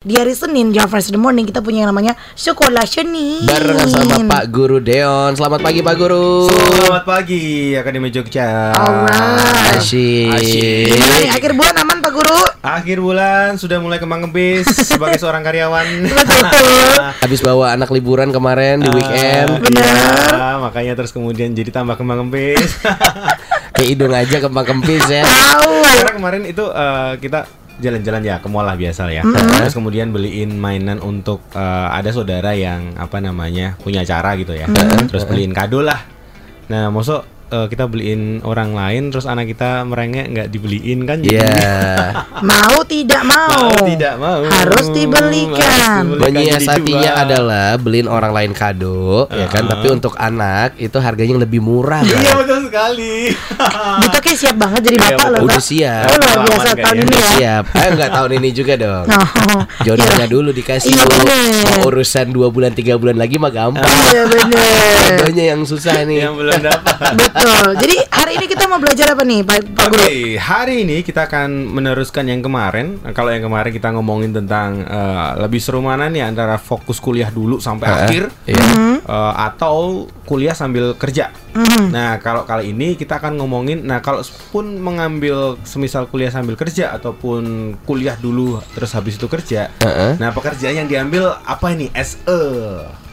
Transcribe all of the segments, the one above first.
Di hari Senin di First the Morning kita punya yang namanya Sekolah Senin Barengan sama Pak Guru Deon Selamat pagi Pak Guru Selamat pagi Akademi Jogja. Alright. Asyik Gimana nih, akhir bulan aman Pak Guru? Akhir bulan sudah mulai kembang kempis sebagai seorang karyawan. Betul Habis bawa anak liburan kemarin di weekend Bener. Iya, makanya terus kemudian jadi tambah kembang kempis. Kayak hidung aja kembang kempis ya Tahu Karena kemarin itu eh, kita jalan-jalan ya ke mall lah biasa ya. Terus kemudian beliin mainan untuk eh, ada saudara yang apa namanya punya acara gitu ya. Terus beliin kado lah. Nah, mosok eh, kita beliin orang lain terus anak kita merengek nggak dibeliin kan? Jadi Iya. Mau tidak mau, Mau tidak mau. Harus dibelikan. Menyiasatinya dua. adalah beliin orang lain kado ya kan? Tapi untuk anak itu harganya lebih murah Iya kan? betul sekali. Kita kayak siap banget jadi Iya, bapak loh Udah siap. Oh, luar biasa tahun ini ya. siap. Eh enggak tahun ini juga dong. Oh, Jodohnya dulu dikasih. Iya. Mau urusan 2 bulan 3 bulan lagi mah gampang. Iya bener. Jodohnya yang susah nih. Yang belum dapat. Betul Jadi hari ini kita mau belajar apa nih Pak, Pak Oke, Guru? hari ini kita akan meneruskan yang kemarin. Nah, Kalau yang kemarin kita ngomongin tentang eh, lebih seru mana nih antara fokus kuliah dulu sampai Heeh, akhir iya. eh, atau kuliah sambil kerja. Mhm. Nah, kalau kali ini kita akan ngomongin nah kalau pun mengambil semisal kuliah sambil kerja ataupun kuliah dulu terus habis itu kerja. Heeh. Nah, pekerjaan yang diambil apa ini? A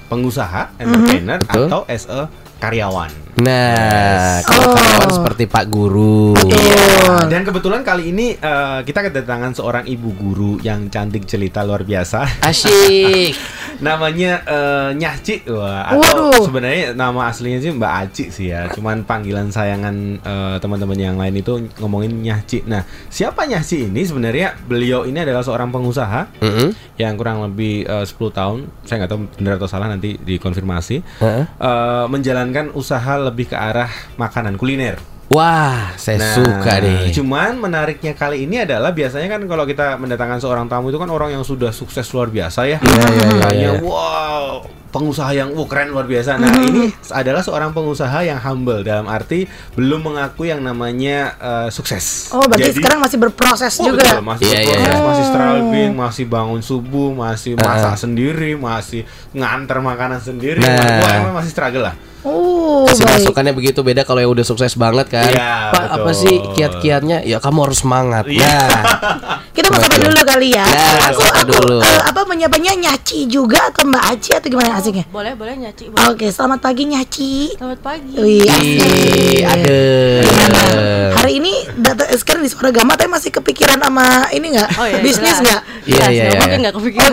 pengusaha, entrepreneur Betul. atau as a karyawan. Nah, kalau Oh. karyawan seperti Pak Guru. Iya. Dan kebetulan kali ini eh, kita kedatangan seorang ibu guru yang cantik jelita luar biasa. Asyik. Namanya eh, Nyah Ci. Wah, atau Waduh. sebenarnya nama aslinya sih Mbak Aci sih ya. Cuman panggilan sayangan eh, teman-teman yang lain itu ngomongin Nyah Ci. Nah, siapa Nyah Ci ini? Sebenarnya beliau ini adalah seorang pengusaha Mm-mm. yang kurang lebih eh, 10 tahun. Saya nggak tahu benar atau salah nanti dikonfirmasi. Heeh. Eh, menjalankan usaha lebih ke arah makanan kuliner. Wah, saya Nah, suka nih. Cuman menariknya kali ini adalah biasanya kan kalau kita mendatangkan seorang tamu itu kan orang yang sudah sukses luar biasa ya. Iya, iya, iya, iya. wow, pengusaha yang wow, keren luar biasa. Nah, ini adalah seorang pengusaha yang humble dalam arti belum mengaku yang namanya eh, sukses. Oh berarti Jadi- sekarang masih berproses Oh, juga betul, masih Iya, iya, berproses, iya. masih striving, masih bangun subuh, masih masak sendiri, masih nganter makanan sendiri. Nah. Wah, emang masih struggle lah. Oh Kasih baik masukannya begitu beda kalau yang udah sukses banget kan. Iya, Pak, apa betul. sih kiat-kiatnya? Ya kamu harus semangat. Iya. Nah, Kita mau sapa Betul. dulu kali ya. Ya, aku aku dulu. eh, apa menyapanya Nyaci juga atau Mbak Aci atau gimana asiknya? Boleh, boleh nyaci. Boleh. Oke, selamat pagi Nyaci. Selamat pagi. Wih, Ih, asik. adem. Hari ini data sekarang di suara gama tapi masih kepikiran sama ini nggak? Oh iya, bisnis nggak? Iya, iya, iya. mungkin nggak kepikiran.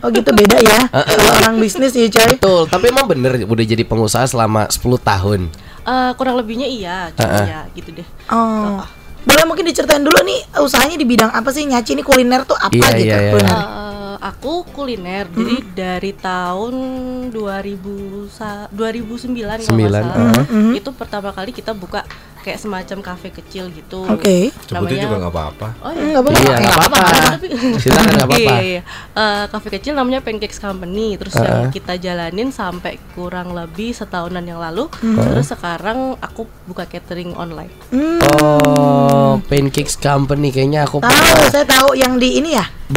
Oh gitu beda ya. Kalau orang bisnis ya coy. Betul, tapi emang bener udah jadi pengusaha selama 10 tahun. Eh, kurang lebihnya iya, cuma Heeh. ya gitu deh. Oh. Boleh mungkin diceritain dulu nih usahanya di bidang apa sih Nyaci ini kuliner tuh apa Iya, gitu? iya, iya. kuliner. Eh, aku kuliner, jadi dari tahun 2000 sa- 2009 kalau salah. Mhm. Itu pertama kali kita buka kayak semacam kafe kecil gitu. Oke. Sebutin juga nggak apa-apa. Oh Hmm, iya. nggak apa-apa. Iya, nggak apa-apa. Tapi- Silakan nggak apa-apa. Iya, iya. Eh, kafe kecil namanya Pancakes Company. Terus yang kita jalanin sampai kurang lebih setahunan yang lalu. Terus sekarang aku buka catering online. Hmm, Oh, Pancakes Company kayaknya aku tahu, pernah saya tahu yang di ini ya. Yang di,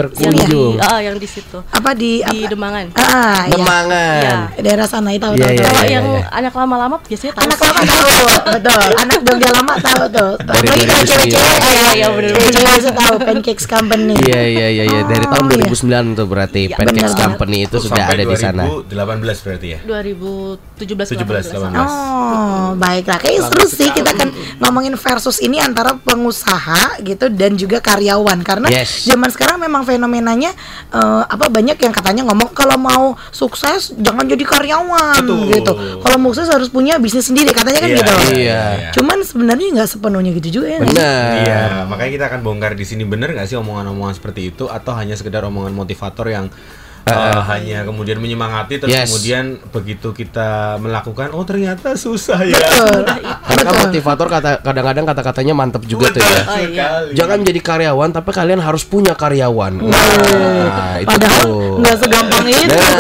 berkunjung. ah, yang di situ Apa di di apa? Demangan. Ah, iya. Demangan. Daerah sana itu tahu Iya, iya, iya, yang iya. anak lama-lama biasanya tahu Anak lama tahu, betul. Anak Jogja lama tahu tuh. Dari kalau 2009. cewek-cewek, Iya, iya, bener, Cewek-cewek bisa tahu Pancakes Company. Iya iya iya iya dari tahun Oh, iya. 2009 tuh berarti Iya, Pancakes bener. Company itu sudah ada di sana. 2018 berarti ya. 2017 17, 18. 18. Oh, baiklah. Kayak seru sih kita kan ngomongin versus ini antara pengusaha gitu dan juga karyawan karena Yes. zaman sekarang memang fenomenanya eh, apa banyak yang katanya ngomong kalau mau sukses jangan jadi karyawan Betul. gitu. Kalau mau sukses harus punya bisnis sendiri katanya kan Iya, gitu. iya. Cuman sebenarnya nggak sepenuhnya gitu juga ya. sih? Benar. Iya, makanya kita akan bongkar di sini bener nggak sih omongan-omongan seperti itu atau hanya sekedar omongan motivator yang eh, hanya kemudian menyemangati terus Yes. kemudian begitu kita melakukan oh ternyata susah ya. Betul. Karena motivator kata kadang-kadang kata-katanya mantep juga tuh ya. Oh, iya. Jangan menjadi karyawan tapi kalian harus punya karyawan. Nah, itu Padahal tuh. nggak segampang itu Nah,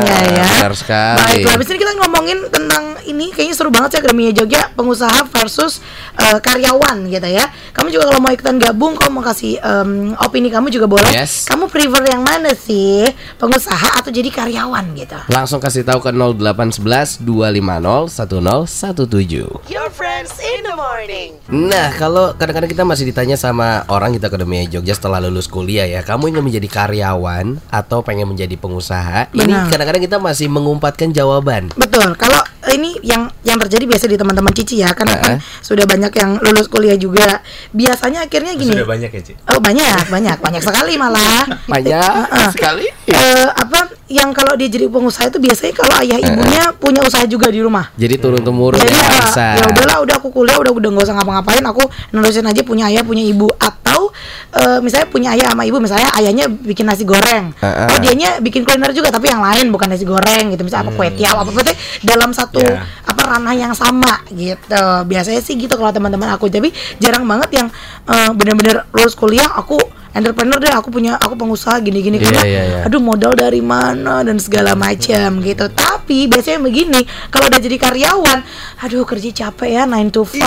kayaknya ya. benar sekali. Baiklah, habis ini kita ngomongin tentang ini kayaknya seru banget sih Akademia Jogja pengusaha versus eh, karyawan gitu ya. Kamu juga kalau mau ikutan gabung, kamu mau kasih em, opini kamu juga boleh. Yes. Kamu prefer yang mana sih? Pengusaha atau jadi karyawan gitu? Langsung kasih tahu ke 0811 250 1017. Your friends in the morning. Nah, kalau kadang-kadang kita masih ditanya sama orang kita Akademia Jogja setelah lulus kuliah ya, kamu ingin menjadi karyawan atau pengen menjadi pengusaha? Ini Benar. kadang-kadang kita masih mengumpatkan jawaban. Betul. Kalau ini yang yang terjadi biasa di teman-teman Cici ya, karena kan sudah banyak yang lulus kuliah juga. Biasanya akhirnya gini. Sudah banyak ya, Ci. Oh banyak, banyak, banyak sekali malah. Banyak sekali. Eh, apa yang kalau dia jadi pengusaha itu biasanya kalau ayah ibunya punya usaha juga di rumah. Jadi turun temurun Jadi ya ya, bisa. ya udahlah, udah aku kuliah, udah udah nggak usah ngapa-ngapain, aku nerusin aja punya ayah, punya ibu atau eh, misalnya punya ayah sama ibu, misalnya ayahnya bikin nasi goreng, Heeh. oh dianya bikin kuliner juga tapi yang lain bukan nasi goreng gitu, misalnya apa kue tiaw apa apa dalam satu Ya. apa ranah yang sama gitu. Biasanya sih gitu kalau teman-teman aku, tapi jarang banget yang eh, bener-bener lulus kuliah aku entrepreneur deh aku punya aku pengusaha gini-gini Iya, karena iya, iya. aduh modal dari mana dan segala macam gitu tapi biasanya begini kalau udah jadi karyawan aduh kerja capek ya 9 to 5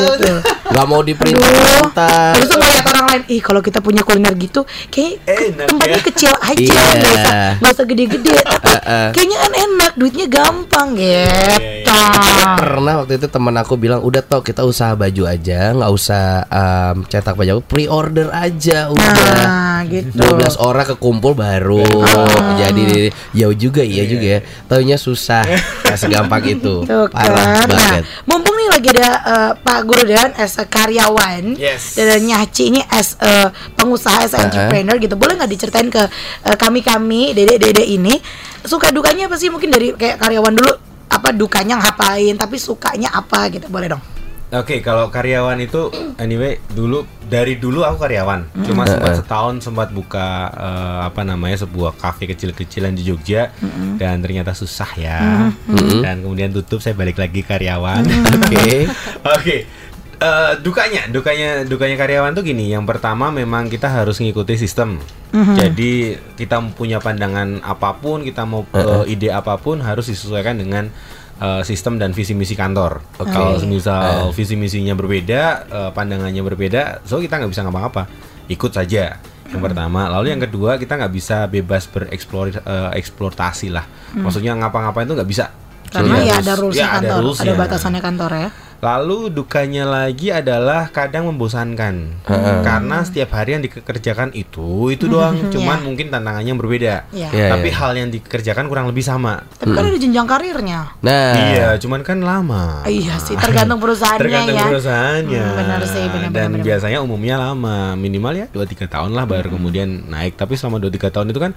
gitu Gak mau diperintah. terus ngeliat orang lain, ih kalau kita punya kuliner gitu, kayak Enak tempatnya ya. kecil aja, Iya. nggak usah nggak usah gede-gede, tapi kayaknya kan enak, duitnya gampang gitu. Pernah waktu itu teman aku bilang udah toh kita usaha baju aja, nggak usah em, cetak baju, pre-order aja udah. Nah, gitu. 12 orang kekumpul baru jadi jauh juga iya juga ya taunya susah nggak segampang itu Tuh parah kan. Nah, banget mumpung nih lagi ada eh, Pak Guru dan as a karyawan Yes. dan Nyaci ini as a pengusaha, as a entrepreneur gitu. Boleh nggak diceritain ke eh, kami-kami, dedek-dedek ini suka dukanya apa sih mungkin dari kayak karyawan dulu apa dukanya ngapain, tapi sukanya apa gitu. Boleh dong. Oke, kalau karyawan itu anyway dulu dari dulu aku karyawan. Cuma sempat setahun sempat buka eh, apa namanya sebuah kafe kecil-kecilan di Jogja dan ternyata susah ya. Dan kemudian tutup saya balik lagi karyawan. oke Oke. Eh, dukanya, dukanya, dukanya karyawan tuh gini. Yang pertama memang kita harus ngikuti sistem. Jadi kita punya pandangan apa pun, kita mau eh, ide apa pun harus disesuaikan dengan eh, sistem dan visi misi kantor. Kalau misal visi misinya berbeda, eh, pandangannya berbeda, so kita nggak bisa ngapa-ngapa. Ikut saja. Yang pertama, lalu yang kedua kita nggak bisa bebas bereksplor eh, eksploitasi lah. Maksudnya ngapa-ngapain itu nggak bisa. Karena Jadi ya harus- ada rulesnya ya, ada kantor, ada, rulesnya. batasannya kantor ya. Lalu dukanya lagi adalah kadang membosankan karena setiap hari yang dikerjakan itu itu doang, cuman Iya. mungkin tantangannya berbeda. Iya. Iya, Tapi iya. hal yang dikerjakan kurang lebih sama. Tapi kan ada jenjang karirnya. nah Iya, cuman kan lama. Iya sih, tergantung perusahaannya Tergantung ya. perusahaannya. Hmm, benar sih, benar, Dan benar, benar. biasanya umumnya lama, minimal ya 2 3 tahun lah baru kemudian naik. Tapi selama 2 3 tahun itu kan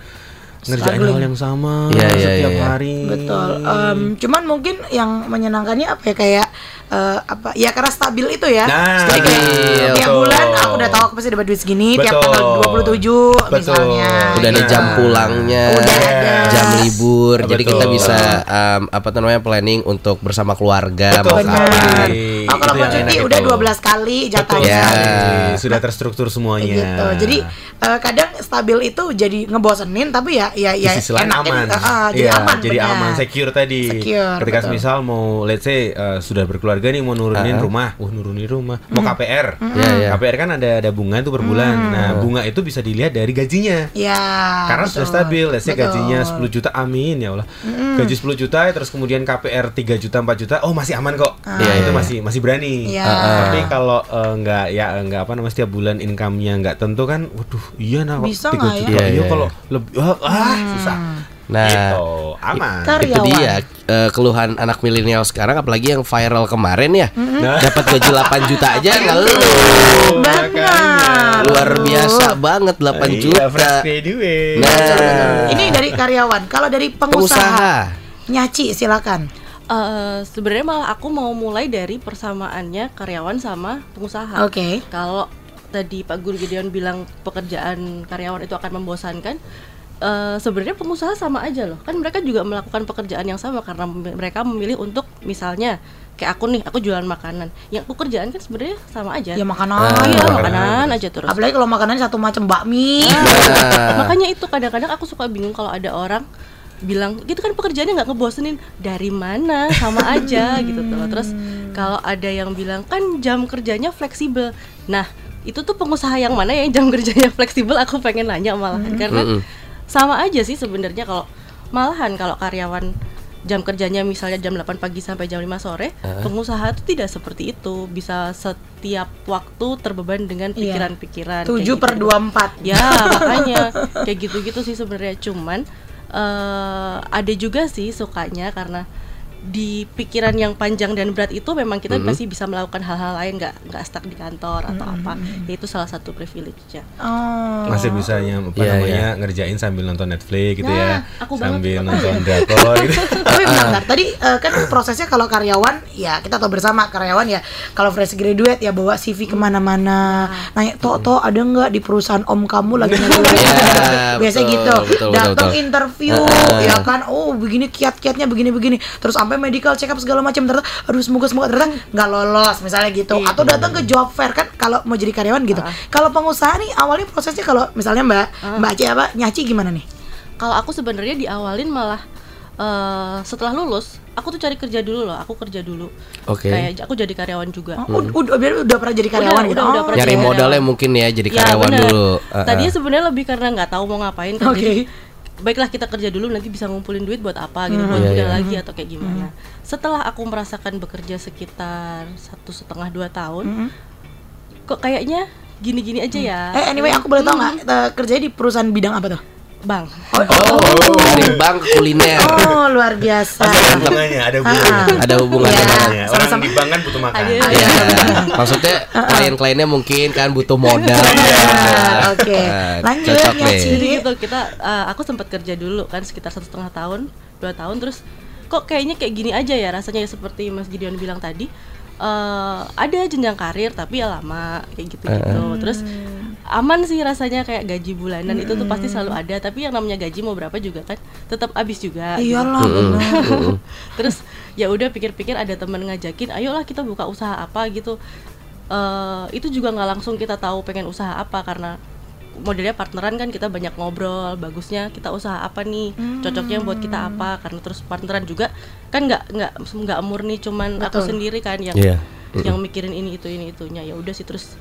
ngerjain Struggling. hal yang sama Iya, iya, setiap iya. hari. Betul. Em, cuman mungkin yang menyenangkannya apa ya kayak eh, apa? Ya karena stabil itu ya. Nah, Jadi kayak stabil. tiap Betul. bulan aku udah tahu aku pasti dapat duit segini tiap Betul. tanggal 27 Betul. misalnya. udah ada Nah. jam pulangnya Udah ada. jam libur jadi Betul. kita bisa em, apa namanya planning untuk bersama keluarga Betul mau kapan Oh, kalau cuti udah itu. 12 kali jatahnya. Ya. sekali. Sudah terstruktur semuanya. Gitu. Jadi eh, kadang stabil itu jadi ngebosenin tapi ya ya ya sisi lain enaknya aman. eh, eh, jadi Iya, aman. jadi benar. aman, secure tadi. Secure, Ketika betul. misal mau let's say uh, sudah berkeluarga nih mau nurunin rumah, uh nurunin rumah, mau KPR. Iya, iya. KPR kan ada ada bunga tuh per bulan. Nah, bunga itu bisa dilihat dari gajinya. Ya. Karena betul. sudah stabil, let's say Betul. gajinya 10 juta, amin ya Allah. Gaji 10 juta, terus kemudian KPR 3 juta, 4 juta, oh masih aman kok. Iya, itu iya. masih masih berani. Iya. Tapi kalau eh, nggak ya nggak apa namanya setiap bulan income-nya nggak tentu kan, waduh iya nah Bisa 3 nggak ya? juta, Iya, iya iya, kalau lebih ah, ah, susah. nah gitu, aman. Itu Karyawan. dia eh, keluhan anak milenial sekarang apalagi yang viral kemarin ya Nah. dapat gaji 8 juta aja ngeluh Benar. luar biasa banget 8 Iya, juta graduate. nah Ini dari karyawan. Kalau dari pengusaha, pengusaha Nyaci silakan. Eh, sebenarnya malah aku mau mulai dari persamaannya karyawan sama pengusaha. Oke. Kalau tadi Pak Guru Gideon bilang pekerjaan karyawan itu akan membosankan, eh, sebenarnya pengusaha sama aja loh. Kan mereka juga melakukan pekerjaan yang sama karena mereka memilih untuk misalnya kayak aku nih aku jualan makanan. Yang aku kerjaan kan sebenarnya sama aja. Ya makanan. Ah, iya makanan. makanan aja terus. Apalagi kalau makanannya satu macam bakmi. Nah, makanya itu kadang-kadang aku suka bingung kalau ada orang bilang gitu kan pekerjaannya nggak ngebosenin? Dari mana? Sama aja gitu tuh. Terus kalau ada yang bilang kan jam kerjanya fleksibel. Nah itu tuh pengusaha yang mana ya? Yang jam kerjanya fleksibel aku pengen nanya malahan. Karena Mm-mm. Sama aja sih sebenarnya kalau malahan kalau karyawan jam kerjanya misalnya jam 8 pagi sampai jam 5 sore pengusaha itu tidak seperti itu bisa setiap waktu terbeban dengan Iya. pikiran-pikiran kayak 7 gitu. per 24. Ya makanya kayak gitu-gitu sih sebenarnya cuman eh ada juga sih sukanya karena di pikiran yang panjang dan berat itu memang kita masih bisa melakukan hal-hal lain nggak nggak stuck di kantor atau apa ya itu salah satu privilege-nya Oh. Masih bisa yang apa Iya, namanya ngerjain sambil nonton Netflix gitu Nah, ya. aku banget sambil tuh. nonton drakor gitu. Tapi bentar. tadi eh, kan prosesnya kalau karyawan ya kita tahu bersama karyawan ya kalau fresh graduate ya bawa CV ke mana-mana nanya toh toh ada nggak di perusahaan om kamu lagi Ya, biasa betul, gitu betul, betul, datang betul. interview Heeh. ya kan oh begini kiat-kiatnya begini-begini terus sampai medical check up segala macam ternyata aduh semoga semoga ternyata nggak lolos misalnya gitu Iya. atau datang ke job fair kan kalau mau jadi karyawan gitu kalau pengusaha nih awalnya prosesnya kalau misalnya mbak mbak Aci apa nyaci gimana nih kalau aku sebenarnya diawalin malah eh, setelah lulus aku tuh cari kerja dulu loh aku kerja dulu Oke. kayak aku jadi karyawan juga Oh, udah, udah, udah pernah jadi karyawan Udah, gitu. udah, udah Oh, pernah modalnya mungkin ya jadi Ya, karyawan bener. dulu. Uh-uh. Tadinya sebenarnya lebih karena nggak tahu mau ngapain kan. Oke. Jadi baiklah kita kerja dulu nanti bisa ngumpulin duit buat apa gitu, buat Iya, modal iya. lagi atau kayak gimana. Setelah aku merasakan bekerja sekitar satu setengah dua tahun, kok kayaknya gini-gini aja ya. Eh anyway aku boleh tahu nggak eh, kerjanya di perusahaan bidang apa tuh? Bang, Oh, dari bank ke kuliner. Oh luar biasa. Ada hubungannya, ada hubungannya. Ada hubungannya Iya. mana? Ya, orang di bank kan butuh makan. Ada. Ya, maksudnya klien-kliennya mungkin kan butuh modal. Iya, Oke. Nah, Lanjut, cocok nih. jadi gitu kita eh, aku sempat kerja dulu kan sekitar satu setengah tahun, dua tahun terus kok kayaknya kayak gini aja ya rasanya ya seperti Mas Gideon bilang tadi. eh ada jenjang karir tapi ya lama kayak gitu gitu terus aman sih rasanya kayak gaji bulanan. Itu tuh pasti selalu ada. Tapi yang namanya gaji mau berapa juga kan tetap habis juga. Gitu. Iyalah benar. terus ya udah pikir-pikir ada teman ngajakin ayolah kita buka usaha apa? gitu. Eh itu juga nggak langsung kita tahu pengen usaha apa karena modelnya partneran kan kita banyak ngobrol bagusnya kita usaha apa nih? Cocoknya buat kita apa? Karena terus partneran juga kan nggak nggak nggak murni cuman aku Betul. sendiri kan yang Iya. yang mikirin ini itu ini itunya. Ya udah sih terus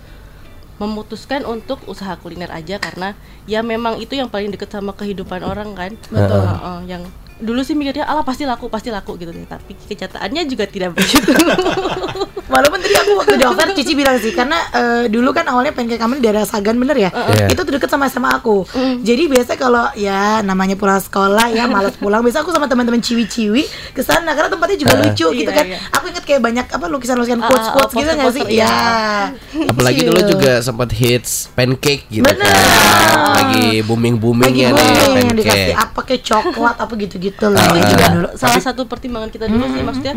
memutuskan untuk usaha kuliner aja karena ya memang itu yang paling deket sama kehidupan orang kan Betul. Heeh, yang dulu sih mikirnya ala pasti laku pasti laku gitu deh tapi kenyataannya juga tidak begitu Walaupun tadi aku waktu di offer Cici bilang sih karena eh, dulu kan awalnya pancake kami di daerah Sagan bener ya. Iya. Itu tuh deket sama SMA aku. Jadi biasa kalau ya namanya pulang sekolah ya malas pulang, biasa aku sama teman-teman ciwi-ciwi ke sana karena tempatnya juga lucu gitu Iya, kan. iya. Aku inget kayak banyak apa lukisan-lukisan quotes quotes ah, gitu nggak sih? Ya. Apalagi dulu Lucu. juga sempat hits pancake gitu Bener. kan. Lagi nih booming yang dikasih pancake. apa kayak coklat apa gitu-gitu loh. Ah. juga dulu. salah satu pertimbangan kita dulu sih maksudnya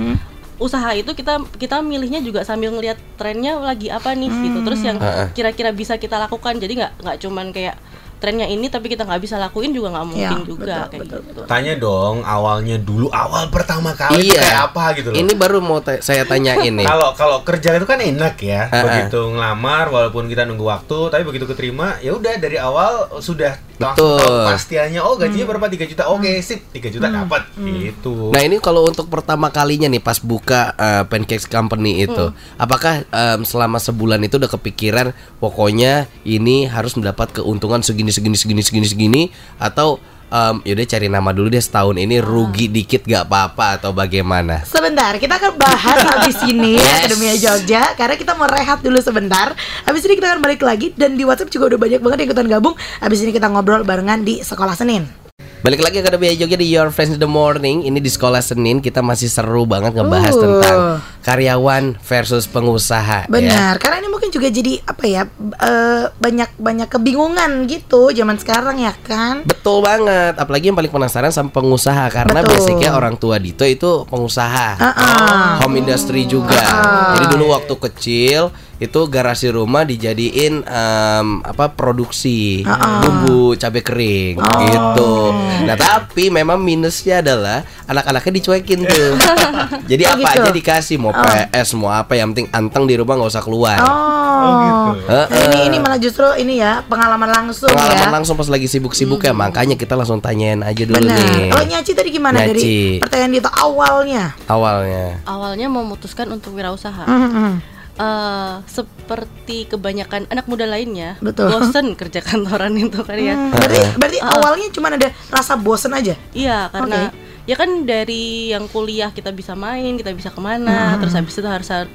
usaha itu kita kita milihnya juga sambil ngelihat trennya lagi apa nih gitu terus yang Ah, ah. kira-kira bisa kita lakukan jadi nggak nggak cuman kayak trennya ini tapi kita nggak bisa lakuin juga nggak mungkin Iya, juga betul, kayak betul, gitu Tanya dong awalnya dulu awal pertama kali itu Iya. kayak apa gitu loh. Ini baru mau ta- saya tanyain nih. Kalau kalau kerja itu kan enak ya, begitu ngelamar walaupun kita nunggu waktu, tapi begitu keterima ya udah dari awal sudah Betul. pastiannya oh gajinya berapa 3 juta. Oke, sip, 3 juta dapat gitu. Nah ini kalau untuk pertama kalinya nih pas buka uh, Pancakes Company itu, apakah um, selama sebulan itu udah kepikiran pokoknya ini harus mendapat keuntungan segini segini segini segini segini atau um, yaudah cari nama dulu deh setahun ini rugi dikit gak apa-apa atau bagaimana? Sebentar, kita akan bahas habis ini Yes. Akademia Jogja karena kita mau rehat dulu sebentar. Habis ini kita akan balik lagi dan di WhatsApp juga udah banyak banget yang ikutan gabung. Habis ini kita ngobrol barengan di Sekolah Senin. Balik lagi ke Akademia Jogja di Your Friends in the Morning Ini di sekolah Senin kita masih seru banget ngebahas Uh. tentang karyawan versus pengusaha ya. Benar, karena ini mungkin juga jadi apa ya eh, banyak banyak kebingungan gitu zaman sekarang ya kan. Betul banget, apalagi yang paling penasaran sama pengusaha karena Betul. basicnya orang tua Dito itu pengusaha, Uh-uh. home industry juga. Uh-uh. Jadi dulu waktu kecil itu garasi rumah dijadiin em, apa produksi bumbu cabai kering gitu. Nah tapi memang minusnya adalah anak-anaknya dicuekin tuh. Jadi Oh, apa gitu. aja dikasih mau PS mau apa yang penting anteng di rumah nggak usah keluar. Oh, Heeh. Nah, ini ini malah justru ini ya pengalaman langsung Pengalaman ya. langsung pas lagi sibuk-sibuk ya makanya kita langsung tanyain aja dulu Benar. nih Kalau Nyaci tadi gimana dari Nyaci. pertanyaan itu awalnya? awalnya. Awalnya memutuskan untuk wirausaha. Hmm, hmm. Eh, seperti kebanyakan anak muda lainnya, Betul. bosen kerja kantoran itu kan ya. Hmm, berarti berarti awalnya cuma ada rasa bosen aja. Iya, karena ya kan dari yang kuliah kita bisa main, kita bisa ke mana, terus habis itu harus uh,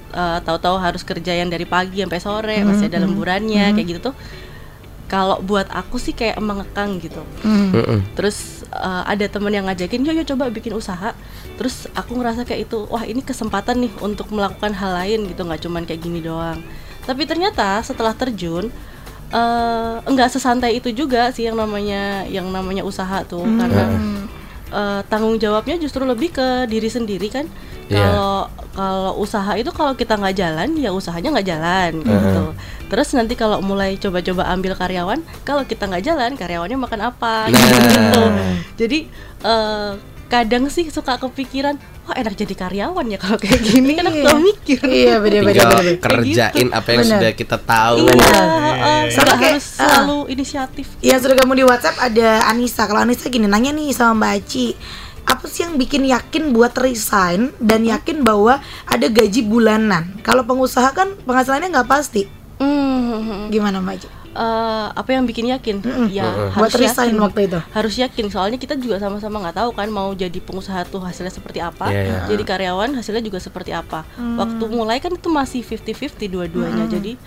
tahu-tahu harus kerja yang dari pagi sampai sore, masih ada lemburannya kayak gitu tuh. Kalau buat aku sih kayak mengekang gitu. Mm-mm. Terus uh, ada temen yang ngajakin, yuk yuk coba bikin usaha. Terus aku ngerasa kayak itu, wah ini kesempatan nih untuk melakukan hal lain gitu, nggak cuman kayak gini doang. Tapi ternyata setelah terjun, eh nggak sesantai itu juga sih yang namanya yang namanya usaha tuh, karena eh, tanggung jawabnya justru lebih ke diri sendiri kan. Iya. Kalau kalau usaha itu kalau kita nggak jalan, ya usahanya nggak jalan gitu. Terus nanti kalau mulai coba-coba ambil karyawan, kalau kita nggak jalan, karyawannya makan apa? Nah. gitu. Jadi eh, kadang sih suka kepikiran, wah enak jadi karyawan ya kalau kayak gini kan aku Iya. mikir. Iya, beda-beda. kerjain apa yang Benar. sudah kita tahu. Iya, eh, kayak, harus ah. selalu inisiatif. Ya sudah kamu di WhatsApp ada Anissa. Kalau Anissa gini nanya nih sama Mbak Aci, apa sih yang bikin yakin buat resign dan yakin bahwa ada gaji bulanan? Kalau pengusaha kan penghasilannya nggak pasti. Hmm, Gimana Mbak eh, apa yang bikin yakin? Ya Buat harus resign yakin. waktu itu. Harus yakin soalnya kita juga sama-sama nggak tahu kan mau jadi pengusaha tuh hasilnya seperti apa. Iya, iya. Jadi karyawan hasilnya juga seperti apa. Waktu mulai kan itu masih 50-50 dua-duanya. Jadi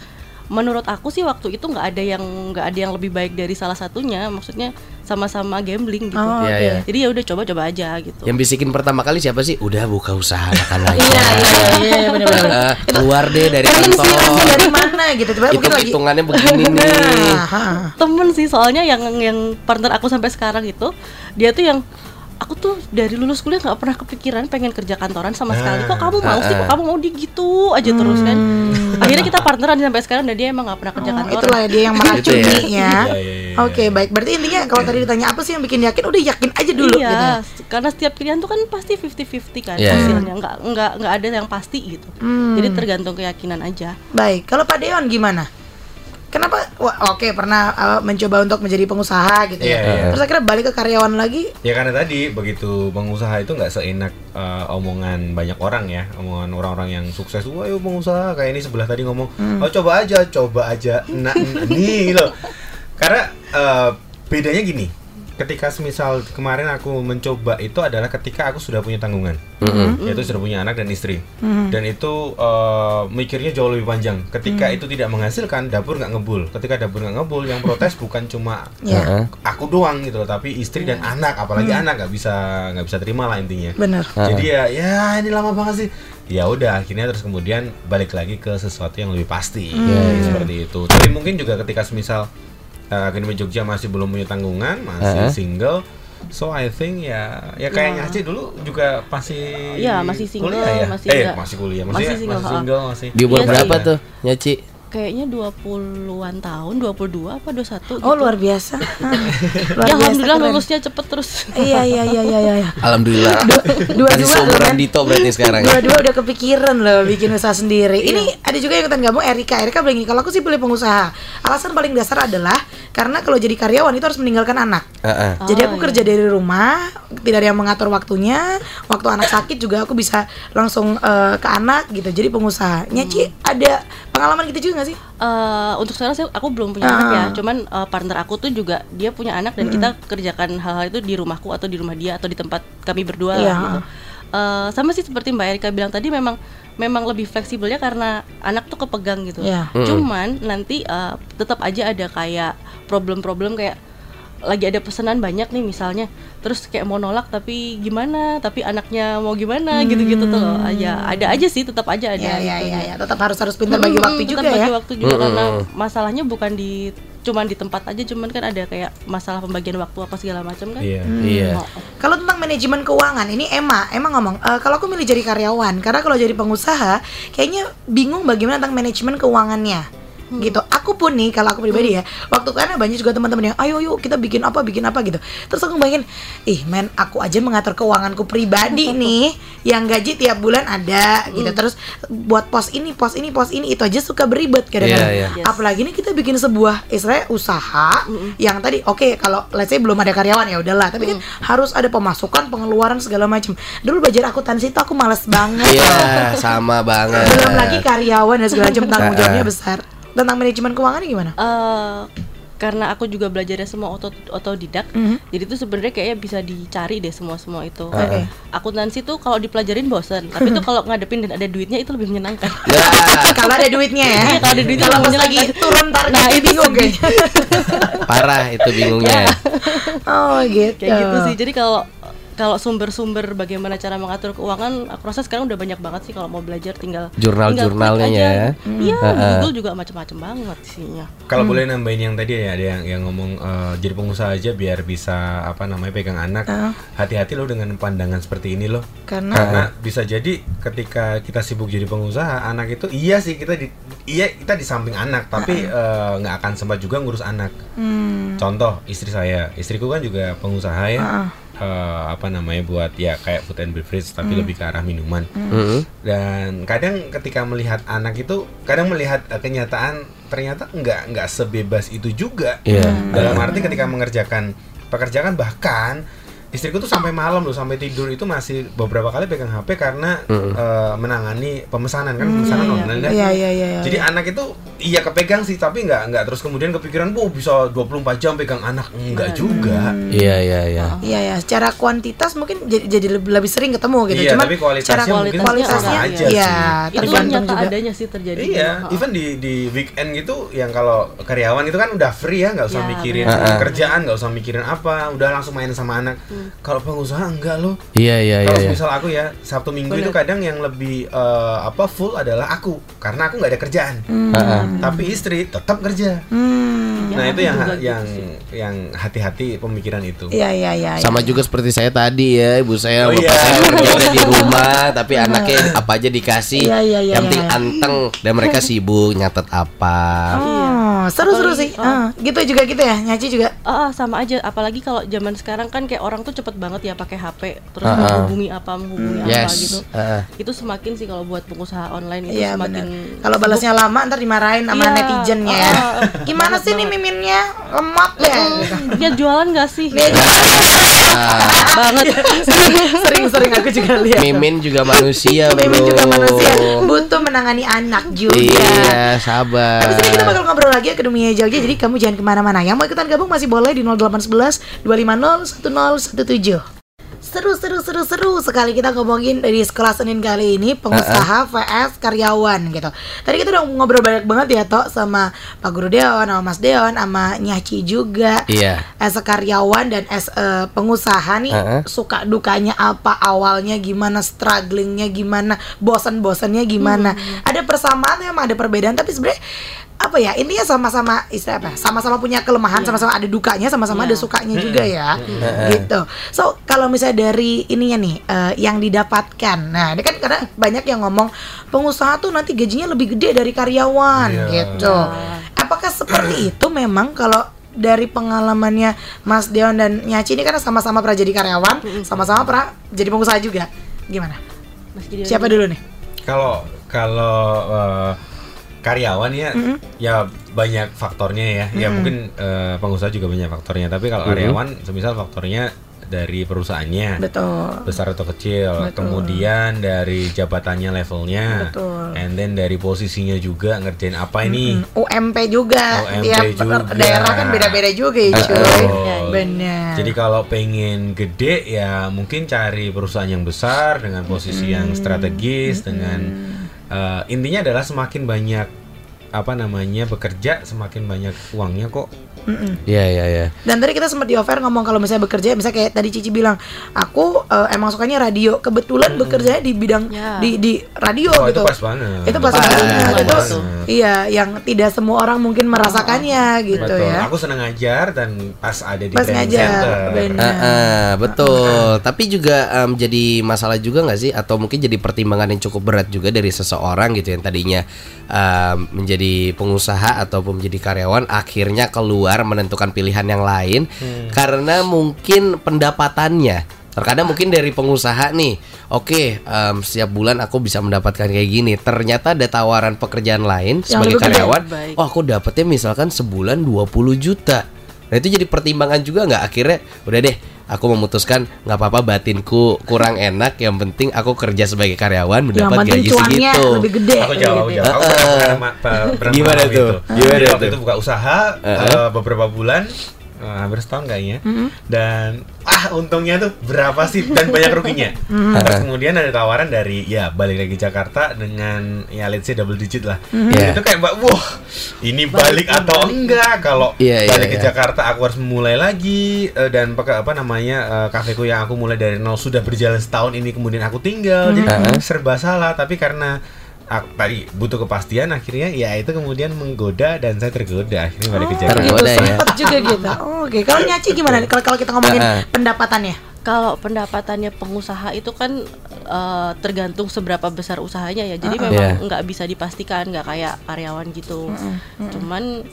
menurut aku sih waktu itu nggak ada yang nggak ada yang lebih baik dari salah satunya. Maksudnya sama-sama gambling gitu. Oh, Iya, oke. iya. Jadi ya udah coba-coba aja gitu. Yang bisikin pertama kali siapa sih? Udah buka usaha kan lagi. Iya, iya, iya, iya, benar-benar. Keluar deh dari kantor. dari mana gitu? Coba Itu mungkin lagi. hitungannya begini nih. Nah, ha. temen sih soalnya yang yang partner aku sampai sekarang itu dia tuh yang aku tuh dari lulus kuliah nggak pernah kepikiran pengen kerja kantoran sama sekali kok kamu mau sih kok kamu mau di gitu aja terus kan akhirnya kita partneran sampai sekarang dan dia emang nggak pernah kerja Oh, kantoran itulah ya dia yang meracuni Gitu ya. Iya, iya, iya. Oke, baik. Berarti intinya kalau tadi ditanya apa sih yang bikin yakin, udah yakin aja dulu iya gitu. karena setiap pilihan tuh kan pasti 50-50 kan Iya. hasilnya nggak nggak nggak ada yang pasti gitu Hmm. jadi tergantung keyakinan aja Baik, kalau Pak Deon gimana? Kenapa? Wah, oke pernah uh, mencoba untuk menjadi pengusaha gitu Iya, ya. iya. Terus akhirnya balik ke karyawan lagi. Ya karena tadi begitu pengusaha itu nggak seenak eh, omongan banyak orang ya, omongan orang-orang yang sukses. Wah, yuk pengusaha kayak ini sebelah tadi ngomong, oh coba aja, coba aja, nah nih loh. Karena eh, bedanya gini, ketika semisal kemarin aku mencoba itu adalah ketika aku sudah punya tanggungan, yaitu sudah punya anak dan istri, dan itu eh, mikirnya jauh lebih panjang. Ketika itu tidak menghasilkan, dapur nggak ngebul. Ketika dapur nggak ngebul, yang protes bukan cuma Ya, Heeh. aku doang gitu loh tapi istri dan anak. Apalagi anak nggak bisa nggak bisa terima lah intinya. Bener. jadi ya ya ini lama banget sih. Ya udah akhirnya terus kemudian balik lagi ke sesuatu yang lebih pasti. Seperti itu. Tapi mungkin juga ketika semisal uh, Akademi Jogja masih belum punya tanggungan masih Heeh. single. So I think ya ya kayaknya Nyaci dulu juga masih Iya, masih single, kuliah ya? masih eh masih kuliah masih masih single, masih single masih. Di umur Iya berapa sih. tuh, Nyaci? Kayaknya 20-an tahun 22 apa 21 gitu. Oh luar biasa. Hah, luar ya biasa, alhamdulillah keren. lulusnya cepet terus Iya iya iya iya iya. Alhamdulillah. Dua dua seumuran Dito berarti sekarang. ya? Dua-dua udah kepikiran loh bikin usaha sendiri. Ini ada juga yang ikutan gabung Erika. Erika bilang gini, kalau aku sih pilih pengusaha. Alasan paling dasar adalah karena kalau jadi karyawan itu harus meninggalkan anak. Heeh. Jadi Oh, aku iya. kerja dari rumah, tidak ada yang mengatur waktunya. Waktu anak sakit juga aku bisa langsung eh, ke anak gitu. Jadi pengusaha. Nyaci ada pengalaman gitu juga gak sih? Eh, untuk sekarang sih aku belum punya Ah. anak ya cuman eh, partner aku tuh juga dia punya anak dan kita kerjakan hal-hal itu di rumahku atau di rumah dia atau di tempat kami berdua Iya. lah gitu Eh, sama sih seperti Mbak Erika bilang tadi memang memang lebih fleksibelnya karena anak tuh kepegang gitu Iya. cuman nanti eh, tetap aja ada kayak problem-problem kayak lagi ada pesanan banyak nih misalnya terus kayak mau nolak tapi gimana tapi anaknya mau gimana gitu-gitu tuh loh ya ada aja sih tetap aja ada Ya ya gitu. ya ya. Tetap harus harus pintar bagi Mm-mm, waktu juga bagi ya. waktu juga karena masalahnya bukan di cuman di tempat aja cuman kan ada kayak masalah pembagian waktu apa segala macam kan Iya. Iya. Oh, Kalau tentang manajemen keuangan, ini Emma, Emma ngomong, "Eh, kalau aku milih jadi karyawan, karena kalau jadi pengusaha, kayaknya bingung bagaimana tentang manajemen keuangannya. Gitu. Aku pun nih kalau aku pribadi ya, waktu karena banyak juga teman-teman yang, ayo yuk kita bikin apa, bikin apa gitu. Terus aku bayangin, ih men, aku aja mengatur keuanganku pribadi nih, yang gaji tiap bulan ada gitu. Terus buat pos ini, pos ini, pos ini, itu aja suka beribet kadang-kadang. Iya, iya. Yes. Apalagi nih kita bikin sebuah istilahnya usaha yang tadi oke kalau let's say belum ada karyawan ya udahlah tapi kan harus ada pemasukan pengeluaran segala macam dulu belajar akuntansi itu aku males banget Iya, sama banget. belum lagi karyawan dan segala macam tanggung jawabnya besar tentang manajemen keuangan gimana? Eh, karena aku juga belajarnya semua auto otodidak Mhm. jadi tuh sebenarnya kayaknya bisa dicari deh semua semua itu. Oke. akuntansi tuh kalau dipelajarin bosen tapi tuh kalau ngadepin dan ada duitnya itu lebih menyenangkan. Nah, kalau ada duitnya ya? Iya, kalau ada duitnya kalau pas lagi turun target Nah, itu bingung. parah itu bingungnya. oh gitu. Kayak gitu sih. Jadi kalau kalau sumber-sumber bagaimana cara mengatur keuangan aku rasa sekarang udah banyak banget sih kalau mau belajar tinggal Jurnal-jurnalnya ya. iya di Heeh. Google juga macam-macam banget isinya Kalau boleh nambahin yang tadi ya ada yang yang ngomong eh, jadi pengusaha aja biar bisa apa namanya pegang anak. Hati-hati loh dengan pandangan seperti ini loh. karena Karena bisa jadi ketika kita sibuk jadi pengusaha, anak itu iya sih kita di iya kita di samping anak, tapi eh, nggak akan sempat juga ngurus anak. hmm, Contoh istri saya, istriku kan juga pengusaha ya. Ah. Eh, apa namanya buat ya kayak food and beverage tapi lebih ke arah minuman. Mm-mm. Dan kadang ketika melihat anak itu, kadang melihat eh, kenyataan ternyata nggak nggak sebebas itu juga. Iya. Dalam arti ketika mengerjakan pekerjaan bahkan istriku tuh sampai malam loh sampai tidur itu masih beberapa kali pegang HP karena eh, menangani pemesanan kan pemesanan online ya. iya iya iya iya. Jadi anak itu iya kepegang sih tapi nggak nggak terus kemudian kepikiran, "Wah, bisa 24 jam pegang anak." Enggak juga. Iya, iya, iya. Iya ya, secara kuantitas mungkin jadi, jadi lebih, lebih sering ketemu gitu. Iya, Cuman tapi kualitasnya secara mungkin kualitasnya sama aja iya, sih. itu tergantung nyata juga. adanya sih terjadi Iya, Heeh. even di di weekend gitu yang kalau karyawan itu kan udah free ya, nggak usah Ya, mikirin benar. kerjaan, nggak usah mikirin apa, udah langsung main sama anak. Kalau pengusaha enggak loh. Iya, iya, iya. Kalau iya. misal aku ya Sabtu Minggu Benar. itu kadang yang lebih eh, apa full adalah aku karena aku nggak ada kerjaan. Heeh. Tapi istri tetap kerja. Hmm. nah Ya, itu yang juga gitu yang sih. yang hati-hati pemikiran itu. Iya iya iya. iya. Sama juga seperti saya tadi ya, ibu saya, Oh, bapak iya. saya kerjanya di rumah, tapi anaknya apa aja dikasih, Iya, iya, iya, yang penting iya. anteng dan mereka sibuk nyatet apa. Oh, seru-seru Apalagi- sih. Ah, gitu juga gitu ya. Nyaci juga. Ah, ah, sama aja apalagi kalau zaman sekarang kan kayak orang tuh cepet banget ya pakai HP terus Ah, ah. menghubungi apa menghubungi apa Yes. gitu Heeh. itu semakin sih kalau buat pengusaha online itu Iya semakin. Kalau balasnya lama ntar dimarahin sama Iya. netizennya ya. Ah, ah. Gimana sih nih miminnya? Lemot gitu. dia jualan gak sih Dia banget Sering-sering aku juga lihat. Mimin juga manusia, bro. Mimin juga manusia butuh menangani anak juga. Iya, sabar. Habis ini kita bakal ngobrol lagi ya ke dunia Jogja. Jadi kamu jangan ke mana-mana. Yang mau ikutan gabung masih boleh di 0811 250 1017 Seru, seru, seru, seru sekali kita ngomongin dari sekolah Senin kali ini Pengusaha vs karyawan gitu. Tadi kita udah ngobrol banyak banget ya Tok Sama Pak Guru Deon, sama Mas Deon, sama Nyaci juga. Iya. as a karyawan dan as a pengusaha nih Heeh. suka dukanya apa awalnya gimana strugglingnya gimana bosan-bosannya gimana. Ada persamaan emang ada perbedaan tapi sebenarnya apa ya intinya sama-sama istilah apa sama-sama punya kelemahan sama-sama ada dukanya sama-sama ada sukanya juga ya. Gitu. So kalau misalnya dari ininya nih eh, yang didapatkan. Nah ini kan karena banyak yang ngomong pengusaha tuh nanti gajinya lebih gede dari karyawan Iya. gitu. Apakah seperti itu memang kalau dari pengalamannya Mas Deon dan Nyaci ini karena sama-sama pernah jadi karyawan, sama-sama pernah jadi pengusaha juga. Gimana? Mas Gideon Siapa dulu nih? Kalau kalau eh, karyawan ya ya banyak faktornya ya. Ya mungkin eh, pengusaha juga banyak faktornya, tapi kalau karyawan semisal faktornya dari perusahaannya Betul. besar atau kecil, Betul. kemudian dari jabatannya levelnya, Betul. and then dari posisinya juga ngerjain apa ini. Mm, UMP juga. UMP Tiap juga. daerah kan beda-beda juga ya, cuy. Betul. Benar. Jadi kalau pengen gede ya mungkin cari perusahaan yang besar dengan posisi yang strategis dengan eh, intinya adalah semakin banyak apa namanya bekerja semakin banyak uangnya kok Iya iya iya. Dan tadi kita sempat di offer ngomong kalau misalnya bekerja, misalnya kayak tadi Cici bilang, aku eh, emang sukanya radio. Kebetulan bekerjanya di bidang Ya. di di radio Oh, itu gitu. pas banget. Itu pas Pas. banget. Itu iya, yang tidak semua orang mungkin merasakannya gitu Betul. ya. Aku senang ngajar dan pas ada di Pas training ngajar, center. bener. Ah, ah, betul. Tapi juga jadi masalah juga nggak sih? Atau mungkin jadi pertimbangan yang cukup berat juga dari seseorang gitu yang tadinya em, menjadi pengusaha ataupun menjadi karyawan, akhirnya keluar menentukan pilihan yang lain karena mungkin pendapatannya. Terkadang mungkin dari pengusaha nih, oke em, setiap bulan aku bisa mendapatkan kayak gini. Ternyata ada tawaran pekerjaan lain sebagai lebih gede. karyawan. Baik. Oh aku dapetnya misalkan sebulan 20 juta. Nah itu jadi pertimbangan juga nggak akhirnya udah deh aku memutuskan nggak apa-apa batinku kurang enak yang penting aku kerja sebagai karyawan mendapat gaji cuannya segitu. lebih gede. Aku jawab, aku gitu. jawab. Pernah Gimana tuh? itu. Gimana Jadi waktu tuh? itu buka usaha eh, beberapa bulan eh, hampir setahun kayaknya. Dan ah untungnya tuh berapa sih? Dan banyak ruginya. Terus kemudian ada tawaran dari ya balik lagi Jakarta dengan ya let's say double digit lah. Iya. itu kayak mbak wah ini balik, atau enggak? Kalau iya, balik ke iya. Jakarta aku harus mulai lagi. Eh, dan pakai apa namanya eh, kafeku yang aku mulai dari nol sudah berjalan setahun ini kemudian aku tinggal. Jadi Mhm. serba salah. Tapi karena aku, tadi butuh kepastian akhirnya ya itu kemudian menggoda dan saya tergoda akhirnya balik ke Oh, Jakarta gitu, Tergoda ya. juga gitu. Oh, Oke, kalau Nyaci gimana nih? Kalau kalau kita ngomongin ah. pendapatannya? Kalau pendapatannya pengusaha itu kan eh, tergantung seberapa besar usahanya ya. Jadi Uh-uh. memang Iya. nggak bisa dipastikan, nggak kayak karyawan gitu. Cuman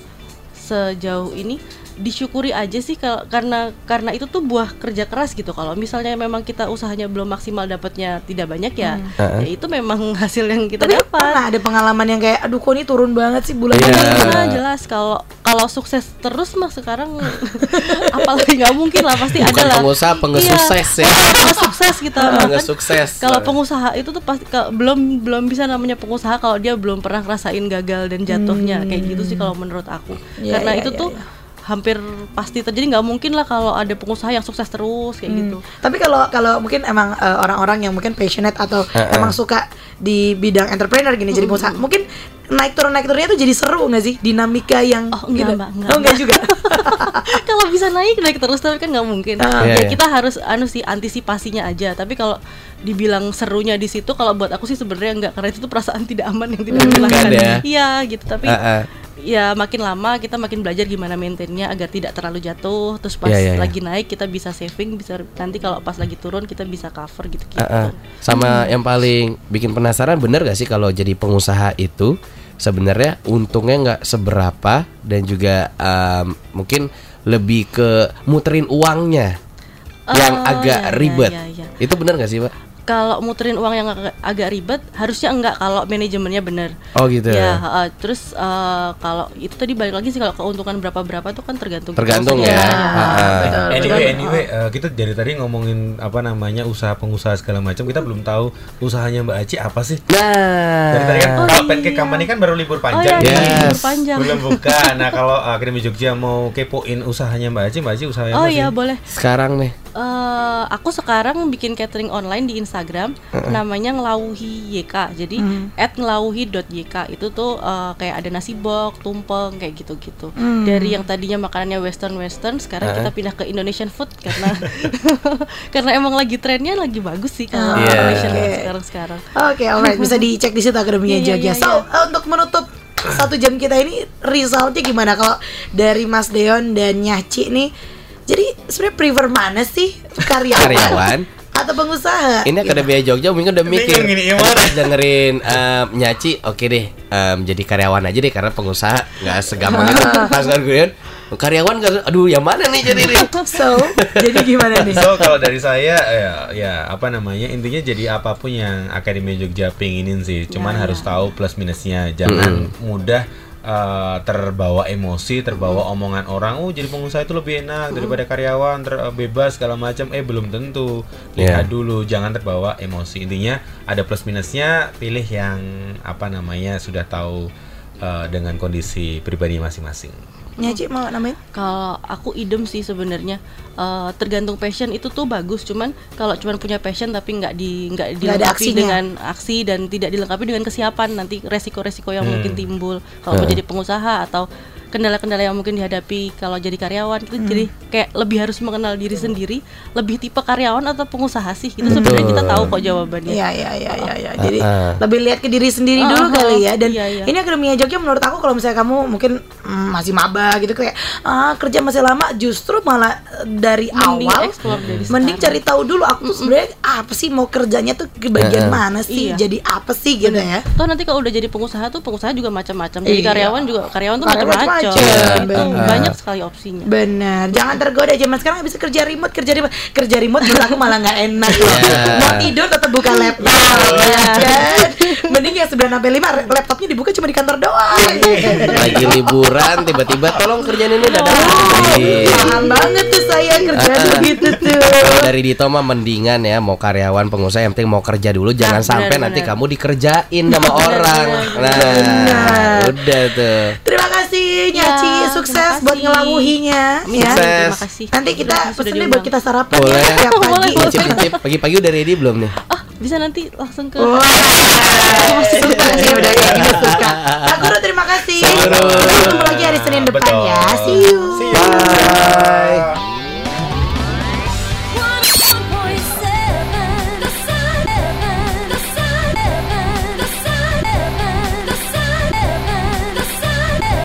sejauh ini disyukuri aja sih kalau karena karena itu tuh buah kerja keras gitu. Kalau misalnya memang kita usahanya belum maksimal dapatnya tidak banyak ya, Uh-uh. ya itu memang hasil yang kita Tapi dapat. pernah ada pengalaman yang kayak, aduh kok ini turun banget sih bulan Iya. ini. Nah, jelas kalau kalau sukses terus mah sekarang apalagi nggak mungkin lah pasti Bukan ada lah. pengusaha, pengesukses ya. Iya, sukses gitu. Kan Pengesukses. Kalau pengusaha itu tuh pasti kalau- belum belum bisa namanya pengusaha kalau dia belum pernah ngerasain gagal dan jatuhnya kayak gitu sih kalau menurut aku. Iya, Karena iya, itu iya, tuh iya. hampir pasti terjadi nggak mungkin lah kalau ada pengusaha yang sukses terus kayak gitu. Tapi kalau kalau mungkin emang eh, orang-orang yang mungkin passionate atau emang suka di bidang entrepreneur gini jadi pengusaha, mungkin naik turun naik turunnya tuh jadi seru nggak sih dinamika yang Oh, enggak, gitu? Mbak, enggak, oh enggak juga. kalau bisa naik naik terus tapi kan nggak mungkin. Iya, ya iya. kita harus anu sih antisipasinya aja. Tapi kalau dibilang serunya di situ kalau buat aku sih sebenarnya enggak karena itu tuh perasaan tidak aman yang tidak menyenangkan. Bukan ya? Iya gitu tapi Ah, ah. Ya makin lama kita makin belajar gimana maintainnya agar tidak terlalu jatuh terus pas Iya, iya, iya. lagi naik kita bisa saving bisa nanti kalau pas lagi turun kita bisa cover gitu gitu Ah, ah. Sama yang paling bikin penasaran bener gak sih kalau jadi pengusaha itu sebenarnya untungnya nggak seberapa dan juga em, mungkin lebih ke muterin uangnya yang Oh, agak iya, iya, ribet. iya. Itu bener gak sih, Pak? Kalau muterin uang yang agak, agak ribet harusnya enggak kalau manajemennya bener Oh gitu. ya heeh. terus eh, kalau itu tadi balik lagi sih kalau keuntungan berapa berapa tuh kan tergantung Tergantung ya. usahanya. Ah, ah. Anyway, anyway, eh, kita dari tadi ngomongin apa namanya usaha pengusaha segala macam. Kita belum tahu usahanya Mbak Aci apa sih. Nah. Dari tadi kan Oh, kalau iya. Pancake Company kan baru libur oh panjang. iya, nih. Yes. libur panjang Belum buka. Nah kalau Akademi Jogja mau kepoin usahanya Mbak Aci, Mbak Aci usahanya oh iya sih? boleh Sekarang nih. Eh, aku sekarang bikin catering online di Instagram namanya ngelauhi YK jadi at ngelauhi.yk itu tuh eh, kayak ada nasi box tumpeng kayak gitu-gitu. Dari yang tadinya makanannya western western sekarang kita pindah ke Indonesian food karena karena emang lagi trennya lagi bagus sih kalau Ah, Iya. Indonesian oke. food sekarang sekarang Oke, alright, bisa dicek di situ akademinya Iya, iya, Jogja. iya, So, eh, untuk menutup satu jam kita ini resultnya gimana? Kalau dari Mas Deon dan Nyaci nih? Jadi sebenarnya prefer mana sih karyawan, Karyawan. atau pengusaha? Ini Akademi Jogja mungkin udah mikir Bingung ini, gimana? Pas dengerin em, nyaci Oke deh em, Jadi karyawan aja deh Karena pengusaha nggak segampang itu Pas kan gue Karyawan nggak Aduh yang mana nih jadi nih So, jadi gimana nih? So kalau dari saya ya, ya apa namanya intinya jadi apa pun yang Akademi Jogja pinginin sih, cuman Ya, harus tahu plus minusnya, jangan mudah eh, terbawa emosi, terbawa omongan orang, oh jadi pengusaha itu lebih enak daripada karyawan, ter, eh, bebas segala macam, eh belum tentu, lihat Ya. dulu, jangan terbawa emosi. Intinya ada plus minusnya, pilih yang apa namanya sudah tahu eh, dengan kondisi pribadi masing-masing. Nyaci mau namain? Kalau aku idem sih sebenarnya. Eh, tergantung passion itu tuh bagus. Cuman kalau cuman punya passion tapi nggak di nggak dilengkapi dengan aksi dan tidak dilengkapi dengan kesiapan nanti resiko-resiko yang mungkin timbul. Kalau mau jadi pengusaha atau kendala-kendala yang mungkin dihadapi kalau jadi karyawan itu jadi kayak lebih harus mengenal diri sendiri lebih tipe karyawan atau pengusaha sih itu sebenarnya kita tahu kok jawabannya Iya iya iya iya ya. Jadi Ah, ah. lebih lihat ke diri sendiri dulu Ah, kali ya dan Iya, iya. ini akademia Jogja menurut aku kalau misalnya kamu mungkin mm, masih maba gitu kayak ah kerja masih lama justru malah dari Mending awal dari mending sekarang. cari tahu dulu aku tuh sebenarnya apa sih mau kerjanya tuh ke bagian mana sih Iya. jadi apa sih gitu ya. Toh nanti kalau udah jadi pengusaha tuh pengusaha juga macam-macam. Jadi Iya. karyawan juga karyawan tuh macam-macam. Macam-macam, Itu benar. banyak sekali opsinya. Bener, jangan tergoda zaman sekarang bisa kerja remote, kerja remote, kerja remote menurut aku malah nggak enak. Iya. Mau tidur tetap buka laptop, ya kan? Mending yang 9 sampai 5 laptopnya dibuka cuma di kantor doang. Lagi liburan tiba-tiba tolong kerjaan ini dadah. Paham banget tuh saya kerja gitu tuh. Kalau dari Dito mah mendingan ya mau karyawan pengusaha yang penting mau kerja dulu jangan benar, sampai benar. nanti kamu dikerjain sama orang. Nah, benar. udah tuh. Terima kasih Ya, Nyaci, terima sukses kasih. buat ngelawuhinya ya. Sukses. Terima kasih. Nanti kita diundang. buat kita sarapan Boleh. ya tiap Boleh, pagi. boleh. Cicip-cicip pagi-pagi udah ready belum nih? Ah, bisa nanti langsung ke Wah, suka sih udah kayak gini suka. Sakura terima kasih. Kita ketemu lagi hari Senin depan Betul. ya. See you. See you. Bye.